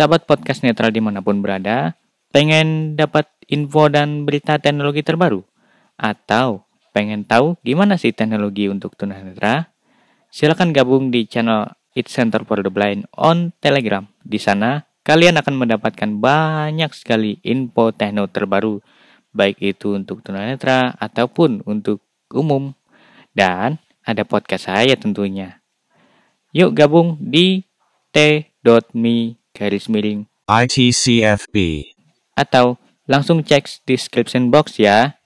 Sahabat podcast netral di mana pun berada, pengen dapat info dan berita teknologi terbaru? Atau pengen tahu gimana sih teknologi untuk tunanetra? Silakan gabung di channel It Center for the Blind on Telegram. Di sana, kalian akan mendapatkan banyak sekali info tekno terbaru, baik itu untuk tunanetra ataupun untuk umum. Dan ada podcast saya tentunya. Yuk gabung di t.me garis miring ITCFB. atau langsung cek description box ya.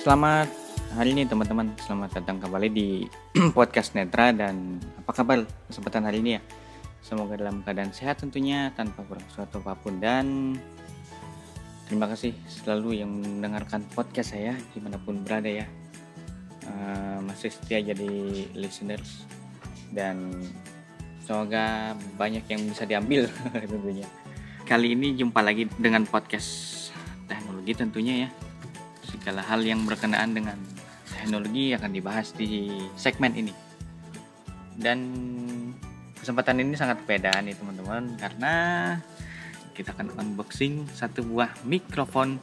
Selamat hari ini teman-teman, selamat datang kembali di podcast Netra dan apa kabar kesempatan hari ini ya? Semoga dalam keadaan sehat tentunya tanpa kurang suatu apa pun dan terima kasih selalu yang mendengarkan podcast saya di mana pun berada ya. Eh, masih setia jadi listeners. Dan semoga banyak yang bisa diambil tentunya. Kali ini jumpa lagi dengan podcast teknologi tentunya ya. Segala hal yang berkenaan dengan teknologi akan dibahas di segmen ini. Dan kesempatan ini sangat beda nih teman-teman. Karena kita akan unboxing satu buah mikrofon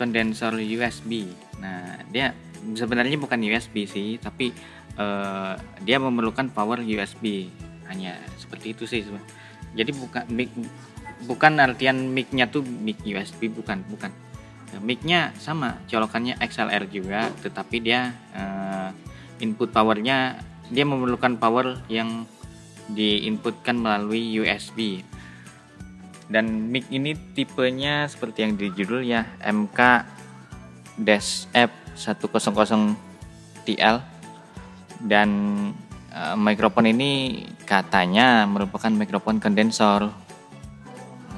kondensor USB. Nah, dia sebenarnya bukan USB sih, tapi eh, dia memerlukan power USB. Hanya seperti itu sih. Jadi bukan mic bukan artian mic-nya tuh mic USB bukan, bukan. Mic-nya sama, colokannya XLR juga, tetapi dia eh, input powernya dia memerlukan power yang diinputkan melalui USB dan mic ini tipenya seperti yang di judul ya MK F 100 TL dan eh, mikrofon ini katanya merupakan mikrofon kondensor.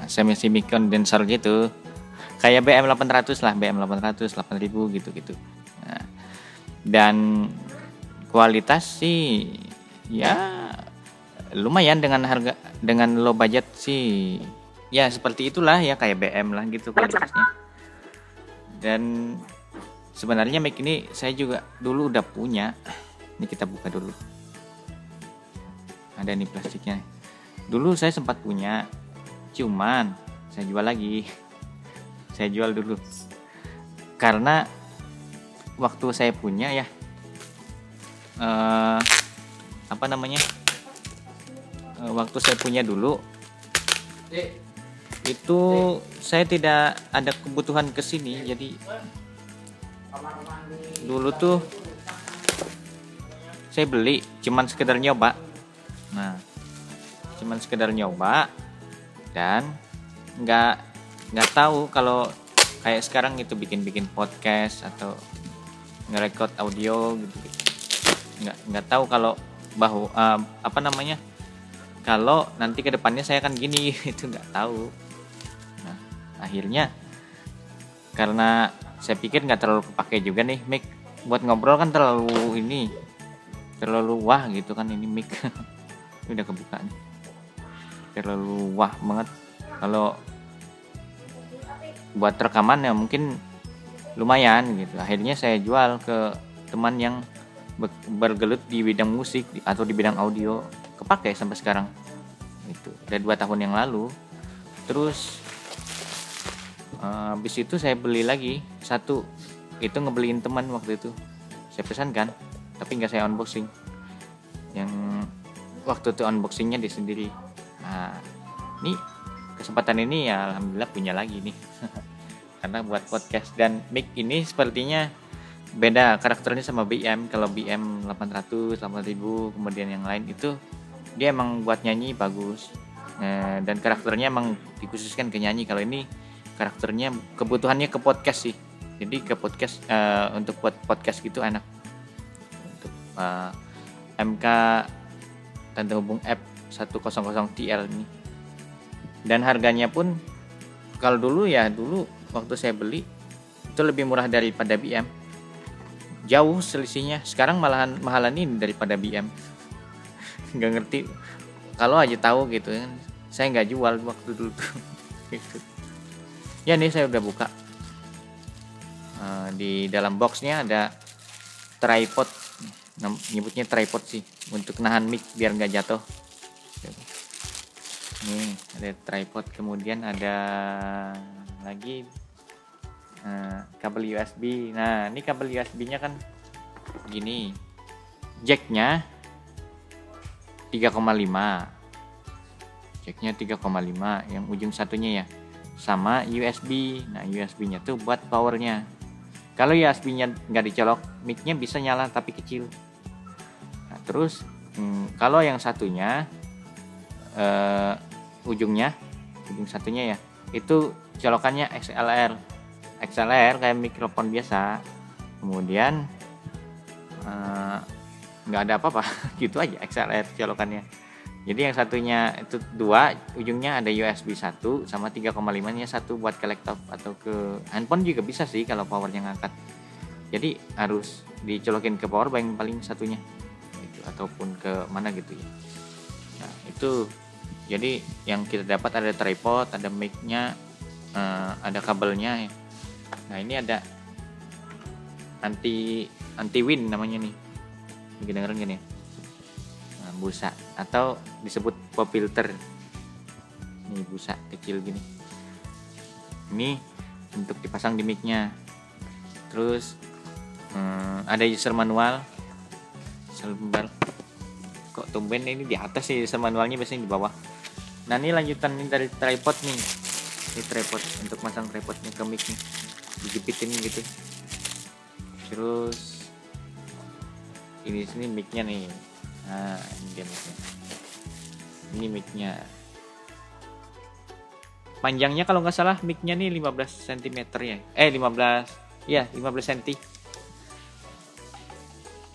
Semi semi kondensor gitu. Kayak BM 800 lah BM 800 8000 gitu gitu Nah, dan kualitas sih ya lumayan dengan harga dengan low budget sih ya seperti itulah ya kayak BM lah gitu kualitasnya dan sebenarnya mic ini saya juga dulu udah punya. Ini kita buka dulu. Ada nih plastiknya. Dulu saya sempat punya cuman saya jual lagi. Saya jual dulu. Karena waktu saya punya ya eh, apa namanya? Eh, waktu saya punya dulu itu saya tidak ada kebutuhan ke sini jadi dulu tuh saya beli cuman sekedar nyoba. Nah cuman sekedar nyoba dan nggak nggak tahu kalau kayak sekarang itu bikin bikin podcast atau ngerekord audio gitu, nggak nggak tahu kalau bahwa eh, apa namanya kalau nanti ke depannya saya akan gini itu nggak tahu akhirnya karena saya pikir nggak terlalu kepake juga nih mic buat ngobrol kan terlalu ini terlalu wah gitu kan ini mic udah kebuka nih. Terlalu wah banget. Kalau buat rekaman ya mungkin lumayan gitu. Akhirnya saya jual ke teman yang be- bergelut di bidang musik atau di bidang audio. Kepake sampai sekarang. Itu dari dua tahun yang lalu. Terus eh, habis itu saya beli lagi. Satu itu ngebeliin teman waktu itu. Saya pesankan tapi nggak saya unboxing. Yang waktu itu unboxingnya di sendiri. Nah ini kesempatan ini ya alhamdulillah punya lagi nih. Karena buat podcast. Dan mic ini sepertinya beda karakternya sama BM kalau BM 800 8000 kemudian yang lain itu dia emang buat nyanyi bagus. Eh, dan karakternya emang dikhususkan ke nyanyi. Kalau ini karakternya kebutuhannya ke podcast sih. Jadi ke podcast eh, untuk buat podcast gitu enak. Untuk eh, MK tanda hubung F 100 TL ini. Dan harganya pun kalau dulu ya dulu waktu saya beli itu lebih murah daripada BM jauh selisihnya. Sekarang malahan mahalan ini daripada BM nggak ngerti. Kalau aja tahu gitu kan saya nggak jual waktu dulu gitu. Ya nih saya udah buka. Uh, di dalam boxnya ada tripod. Nyebutnya tripod sih untuk nahan mic biar nggak jatuh. Nih ada tripod kemudian ada lagi uh, kabel USB nah ini kabel USB nya kan gini. Jacknya 3,5 jacknya 3,5 yang ujung satunya ya sama USB nah USB nya tuh buat powernya. Kalau USB nya nggak dicolok mic nya bisa nyala tapi kecil. Nah, terus hmm, kalau yang satunya uh, ujungnya ujung satunya ya itu colokannya XLR XLR kayak mikrofon biasa. Kemudian uh, nggak ada apa-apa gitu aja XLR colokannya jadi yang satunya itu dua ujungnya ada USB 1 sama 3,5 nya satu buat ke laptop atau ke handphone juga bisa sih kalau powernya ngangkat. Jadi harus dicolokin ke power bank paling satunya itu ataupun ke mana gitu ya. Nah itu. Jadi yang kita dapat ada tripod ada mic-nya uh, ada kabelnya nah ini ada anti anti wind namanya nih. Kedengeran gini ya busa atau disebut pop filter. Ini busa kecil gini. Ini untuk dipasang di micnya. Terus hmm, ada user manual. Sebentar kok tumben ini di atas sih user manualnya biasanya di bawah. Nah ini lanjutan ini dari tripod nih. Ini tripod untuk masang tripodnya ke mic nih dijepitin gitu. Terus ini sini micnya nih nah ini dia micnya. Ini micnya. Panjangnya kalau nggak salah micnya nih 15 cm ya. Eh 15 ya 15 cm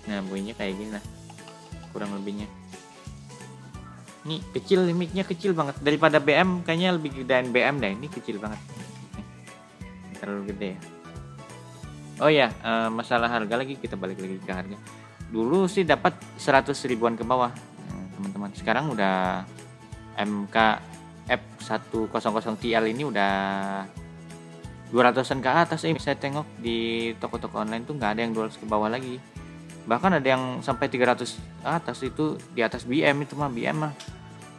nah bunyinya kayak gini lah. Kurang lebihnya. Ini kecil micnya kecil banget. Daripada BM kayaknya lebih gedean BM deh. Ini kecil banget. Terlalu gede ya. Oh ya masalah harga lagi. Kita balik lagi ke harga dulu sih dapat 100 ribuan ke bawah nah, teman-teman. Sekarang udah MK F100 TL ini udah 200an ke atas eh saya tengok di toko-toko online tuh nggak ada yang 200 ke bawah lagi. Bahkan ada yang sampai 300 atas itu di atas BM itu mah BM mah.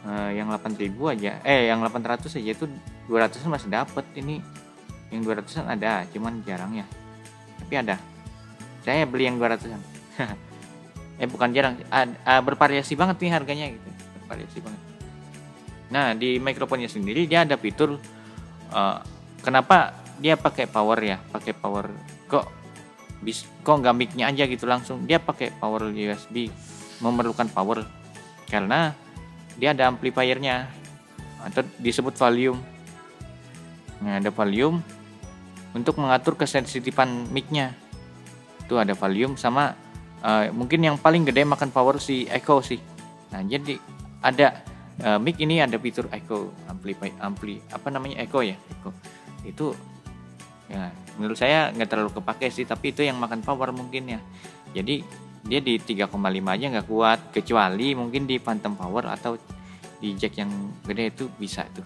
Uh, yang 8000 aja. Eh yang 800 aja itu 200 masih dapat ini. Yang 200an ada cuman jarang ya. Tapi ada. Saya beli yang 200an eh bukan jarang. Uh, bervariasi banget nih harganya gitu. Bervariasi banget. Nah di mikrofonnya sendiri dia ada fitur uh, kenapa dia pakai power ya? Pakai power kok bis kok nggak micnya aja gitu langsung? Dia pakai power USB memerlukan power. Karena dia ada amplifiernya. Atau disebut volume. Nah ada volume untuk mengatur kesensitifan micnya. Itu ada volume sama uh, mungkin yang paling gede makan power si Echo sih. Nah jadi ada uh, mic ini ada fitur Echo ampli ampli apa namanya Echo ya Echo. Itu ya menurut saya nggak terlalu kepake sih tapi itu yang makan power mungkin ya. Jadi dia di 3,5 aja nggak kuat kecuali mungkin di phantom power atau di jack yang gede itu bisa tuh.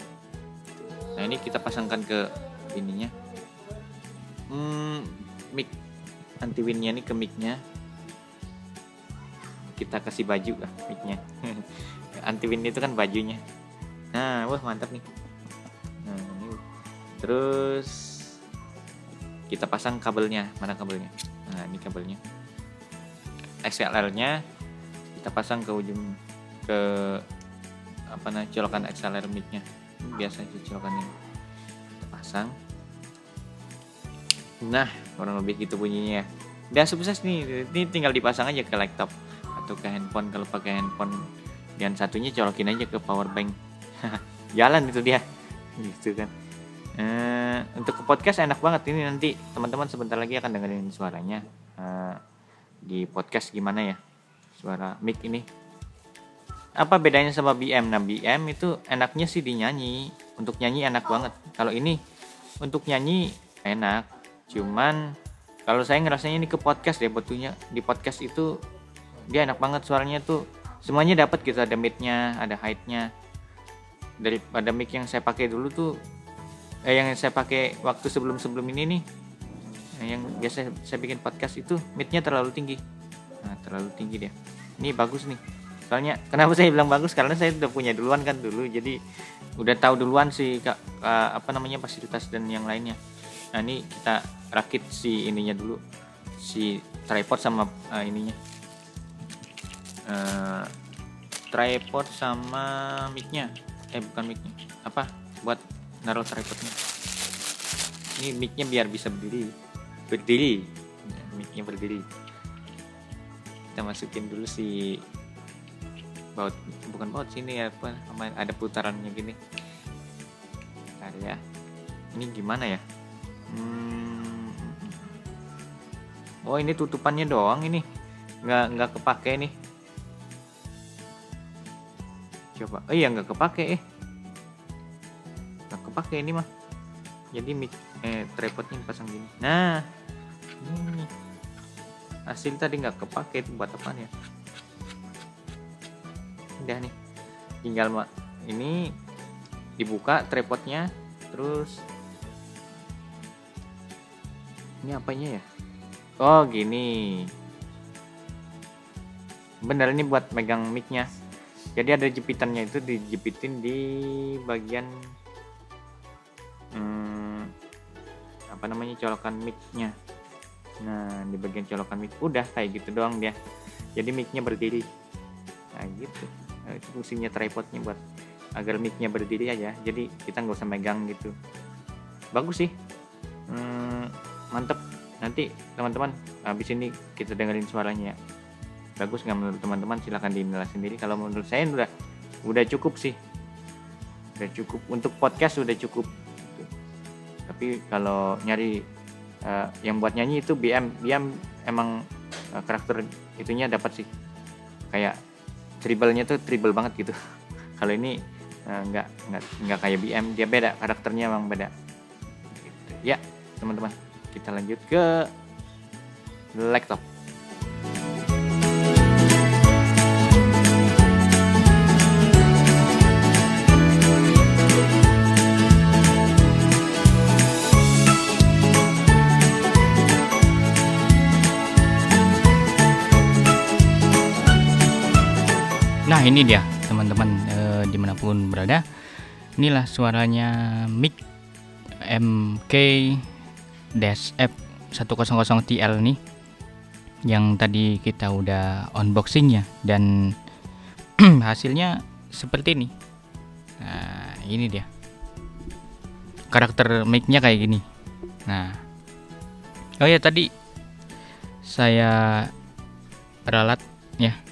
Nah ini kita pasangkan ke ininya. Hmm, mic anti windnya ini ke micnya kita kasih baju lah micnya. Anti wind itu kan bajunya. Nah wah mantap nih. Nah, ini. terus kita pasang kabelnya. Mana kabelnya? Nah ini kabelnya. XLR nya kita pasang ke ujung ke apa namanya colokan XLR micnya. Biasa aja colokannya kita pasang. Nah kurang lebih gitu bunyinya. Udah sukses nih. Ini tinggal dipasang aja ke laptop atau ke handphone kalau pakai handphone dan satunya colokin aja ke power bank. Jalan itu dia. Gitu kan. Uh, untuk ke podcast enak banget. Ini nanti teman-teman sebentar lagi akan dengerin suaranya. Uh, di podcast gimana ya? Suara mic ini. Apa bedanya sama BM nah BM itu enaknya sih dinyanyi. Untuk nyanyi enak banget. Kalau ini untuk nyanyi enak. Cuman kalau saya ngerasanya ini ke podcast ya betulnya di podcast itu dia enak banget suaranya tuh. Semuanya dapat gitu ada midnya ada heightnya daripada mic yang saya pakai dulu tuh eh, yang saya pakai waktu sebelum sebelum ini nih. Nah, yang biasa saya bikin podcast itu mic-nya terlalu tinggi. Nah terlalu tinggi dia. Ini bagus nih. Soalnya kenapa saya bilang bagus? Karena saya udah punya duluan kan dulu. Jadi udah tahu duluan sih kak apa namanya fasilitas dan yang lainnya. Nah ini kita rakit si ininya dulu. Si tripod sama uh, ininya uh, tripod sama micnya. Eh bukan micnya. Apa? Buat naruh tripodnya. Ini micnya biar bisa berdiri. Berdiri. Micnya berdiri. Kita masukin dulu si baut bukan baut sini ya apa ada putarannya gini. Bentar ya. Ini gimana ya? Hmm. oh ini tutupannya doang ini. Nggak nggak kepake nih coba. Oh iya nggak kepake eh. Nggak kepake ini mah. Jadi mic eh tripodnya pasang gini. Nah ini. Hasil tadi nggak kepake itu buat apa ya? Udah nih. Tinggal mak ini dibuka tripodnya terus ini apanya ya? Oh gini. Bener ini buat megang micnya jadi ada jepitannya itu dijepitin di bagian hmm, apa namanya colokan micnya. Nah di bagian colokan mic udah kayak gitu doang dia. Jadi micnya berdiri. Nah gitu. Nah, itu fungsinya tripodnya buat agar micnya berdiri aja. Jadi kita nggak usah megang gitu. Bagus sih. Hmm, mantep. Nanti teman-teman habis ini kita dengerin suaranya. ya bagus nggak menurut teman-teman? Silahkan dinilai sendiri. Kalau menurut saya udah udah cukup sih. Udah cukup. Untuk podcast udah cukup. Tapi kalau nyari uh, yang buat nyanyi itu BM BM emang uh, karakter itunya dapat sih. Kayak tribalnya tuh tribal banget gitu. Kalau ini uh, nggak nggak nggak kayak BM dia beda karakternya emang beda. Gitu. ya teman-teman. Kita lanjut ke laptop ini dia teman-teman e, di mana pun berada. Inilah suaranya mic MK F 100 TL nih Yang tadi kita udah unboxing ya Dan hasilnya seperti ini. Nah ini dia. Karakter mic-nya kayak gini. Nah. Oh ya tadi saya ralat ya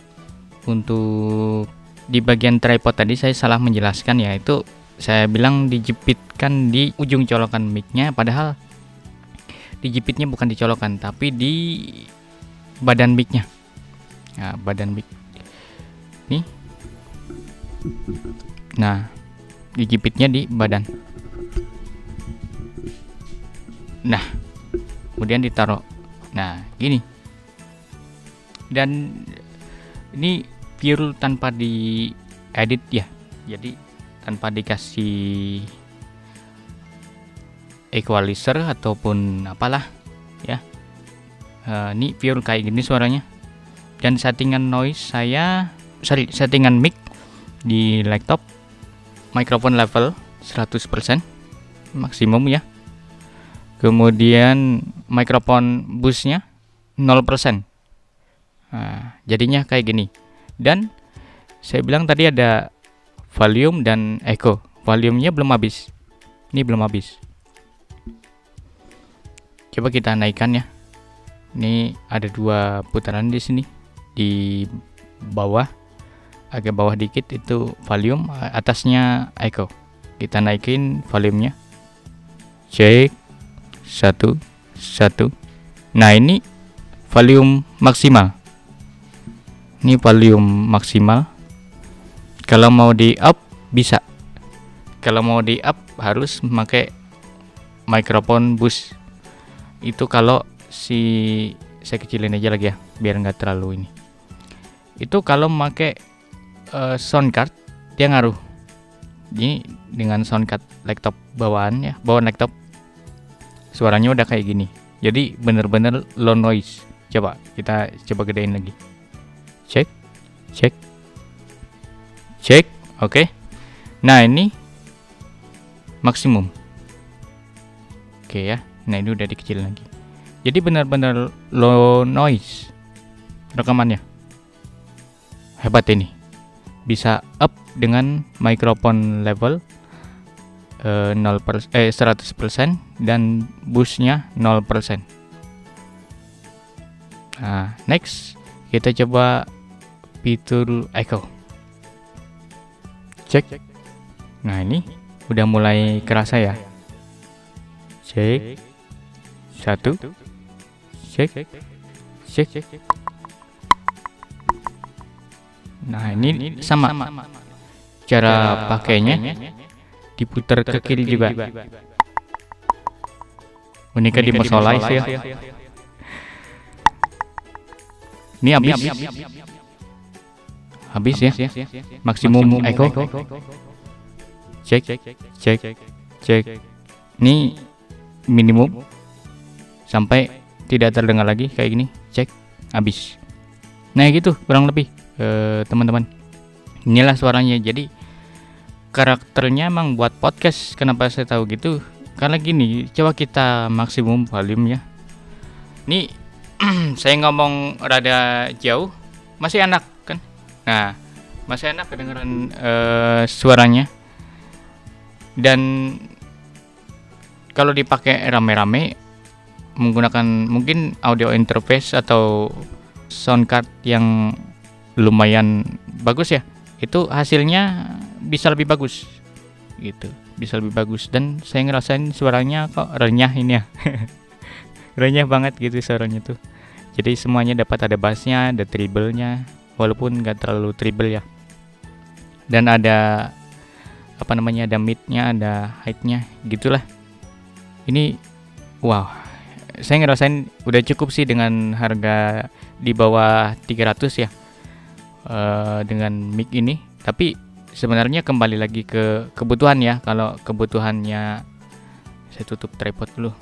untuk di bagian tripod tadi saya salah menjelaskan ya itu saya bilang dijepitkan di ujung colokan micnya padahal dijepitnya bukan dicolokan tapi di badan micnya. Nah, badan mic. Nih. Nah dijepitnya di badan. Nah kemudian ditaruh. Nah gini. Dan ini pure tanpa di edit ya. Jadi tanpa dikasih equalizer ataupun apalah ya. Uh, ini pure kayak gini suaranya. Dan settingan noise saya sorry settingan mic di laptop microphone level 100% maksimum ya. Kemudian microphone busnya 0% nah, jadinya kayak gini dan saya bilang tadi ada volume dan echo. Volumenya belum habis. Ini belum habis. Coba kita naikkan ya. Ini ada dua putaran di sini. Di bawah agak bawah dikit itu volume atasnya echo. Kita naikin volumenya. Cek satu satu. Nah ini volume maksimal ini volume maksimal. Kalau mau di up bisa. Kalau mau di up harus memakai mikrofon bus itu kalau si saya kecilin aja lagi ya biar nggak terlalu ini. Itu kalau memakai uh, sound card dia ngaruh. Ini dengan sound card laptop bawaan ya bawaan laptop. Suaranya udah kayak gini. Jadi bener-bener low noise. Coba kita coba gedein lagi cek. Cek. Cek. Oke. Nah ini maksimum. Oke ya. Nah ini udah dikecil lagi. Jadi benar-benar low noise rekamannya. Hebat ini. Bisa up dengan microphone level eh, 0 per, eh 100% dan boostnya 0% nah next kita coba fitur echo cek. Nah ini udah mulai kerasa ya. Cek. Satu. Cek. Cek. Nah ini sama cara pakainya. Diputar ke kiri juga. Uniknya di personalize ya ini habis. Habis. Ya? Maksimum echo. cek cek cek ini minimum. Sampai tidak terdengar lagi kayak gini. Cek habis. Nah gitu kurang lebih eh, teman-teman. Inilah suaranya. Jadi karakternya emang buat podcast. Kenapa saya tahu gitu? Karena gini coba kita maksimum volume ya. Ini saya ngomong rada jauh masih enak kan? Nah masih enak kedengeran eh, suaranya. Dan kalau dipakai rame-rame menggunakan mungkin audio interface atau sound card yang lumayan bagus ya itu hasilnya bisa lebih bagus gitu. Bisa lebih bagus. Dan saya ngerasain suaranya kok renyah ini ya. Renyah banget gitu suaranya tuh jadi semuanya dapat ada bassnya ada treble-nya walaupun nggak terlalu treble ya. Dan ada apa namanya ada midnya ada height-nya gitulah. Ini wow. Saya ngerasain udah cukup sih dengan harga di bawah 300 ya uh, dengan mic ini. Tapi sebenarnya kembali lagi ke kebutuhan ya. Kalau kebutuhannya saya tutup tripod dulu.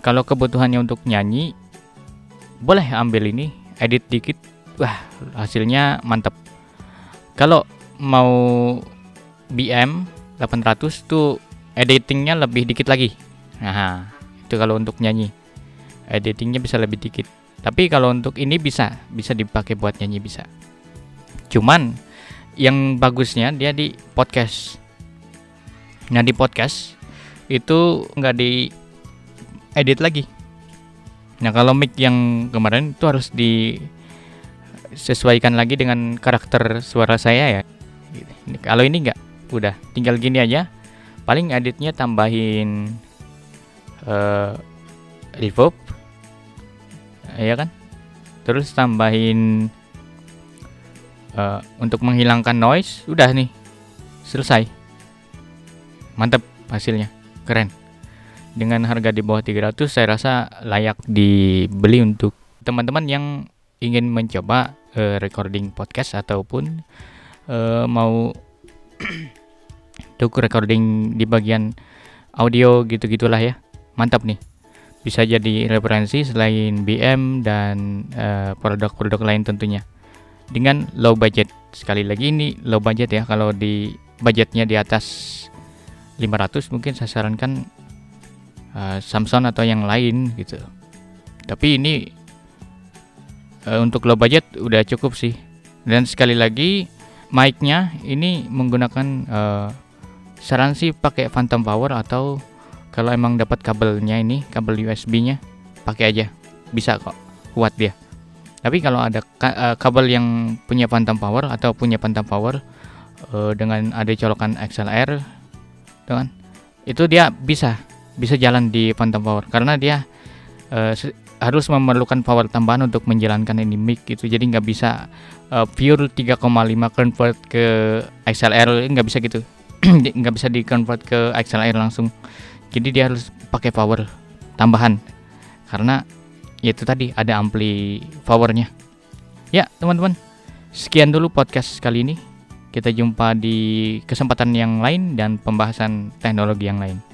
Kalau kebutuhannya untuk nyanyi boleh ambil ini edit dikit. Wah hasilnya mantap kalau mau BM 800 tuh editingnya lebih dikit lagi. Nah itu kalau untuk nyanyi. Editingnya bisa lebih dikit. Tapi kalau untuk ini bisa bisa dipakai buat nyanyi bisa. Cuman yang bagusnya dia di podcast. Nah di podcast itu nggak di edit lagi nah kalau mic yang kemarin itu harus disesuaikan lagi dengan karakter suara saya ya. Kalau ini nggak udah tinggal gini aja. Paling editnya tambahin uh, reverb ya kan? Terus tambahin uh, untuk menghilangkan noise udah nih selesai. Mantap hasilnya keren dengan harga di bawah 300 saya rasa layak dibeli untuk teman-teman yang ingin mencoba uh, recording podcast ataupun uh, mau untuk recording di bagian audio gitu-gitulah ya. Mantap nih. Bisa jadi referensi selain BM dan produk produk-produk lain tentunya. Dengan low budget. Sekali lagi ini low budget ya. Kalau di budgetnya di atas 500 mungkin saya sarankan uh, Samsung atau yang lain gitu. Tapi ini uh, untuk low budget udah cukup sih. Dan sekali lagi mic-nya ini menggunakan uh, saran sih pakai phantom power atau kalau emang dapat kabelnya ini kabel USB-nya pakai aja. Bisa kok kuat dia. Tapi kalau ada ka uh, kabel yang punya phantom power atau punya phantom power uh, dengan ada colokan XLR dengan itu dia bisa bisa jalan di phantom power. Karena dia uh, harus memerlukan power tambahan untuk menjalankan ini mic gitu. Jadi nggak bisa uh, pure 3,5 convert ke XLR nggak bisa gitu. Nggak bisa di convert ke XLR langsung. Jadi dia harus pakai power tambahan. Karena ya itu tadi ada ampli powernya. Ya teman-teman sekian dulu podcast kali ini. Kita jumpa di kesempatan yang lain dan pembahasan teknologi yang lain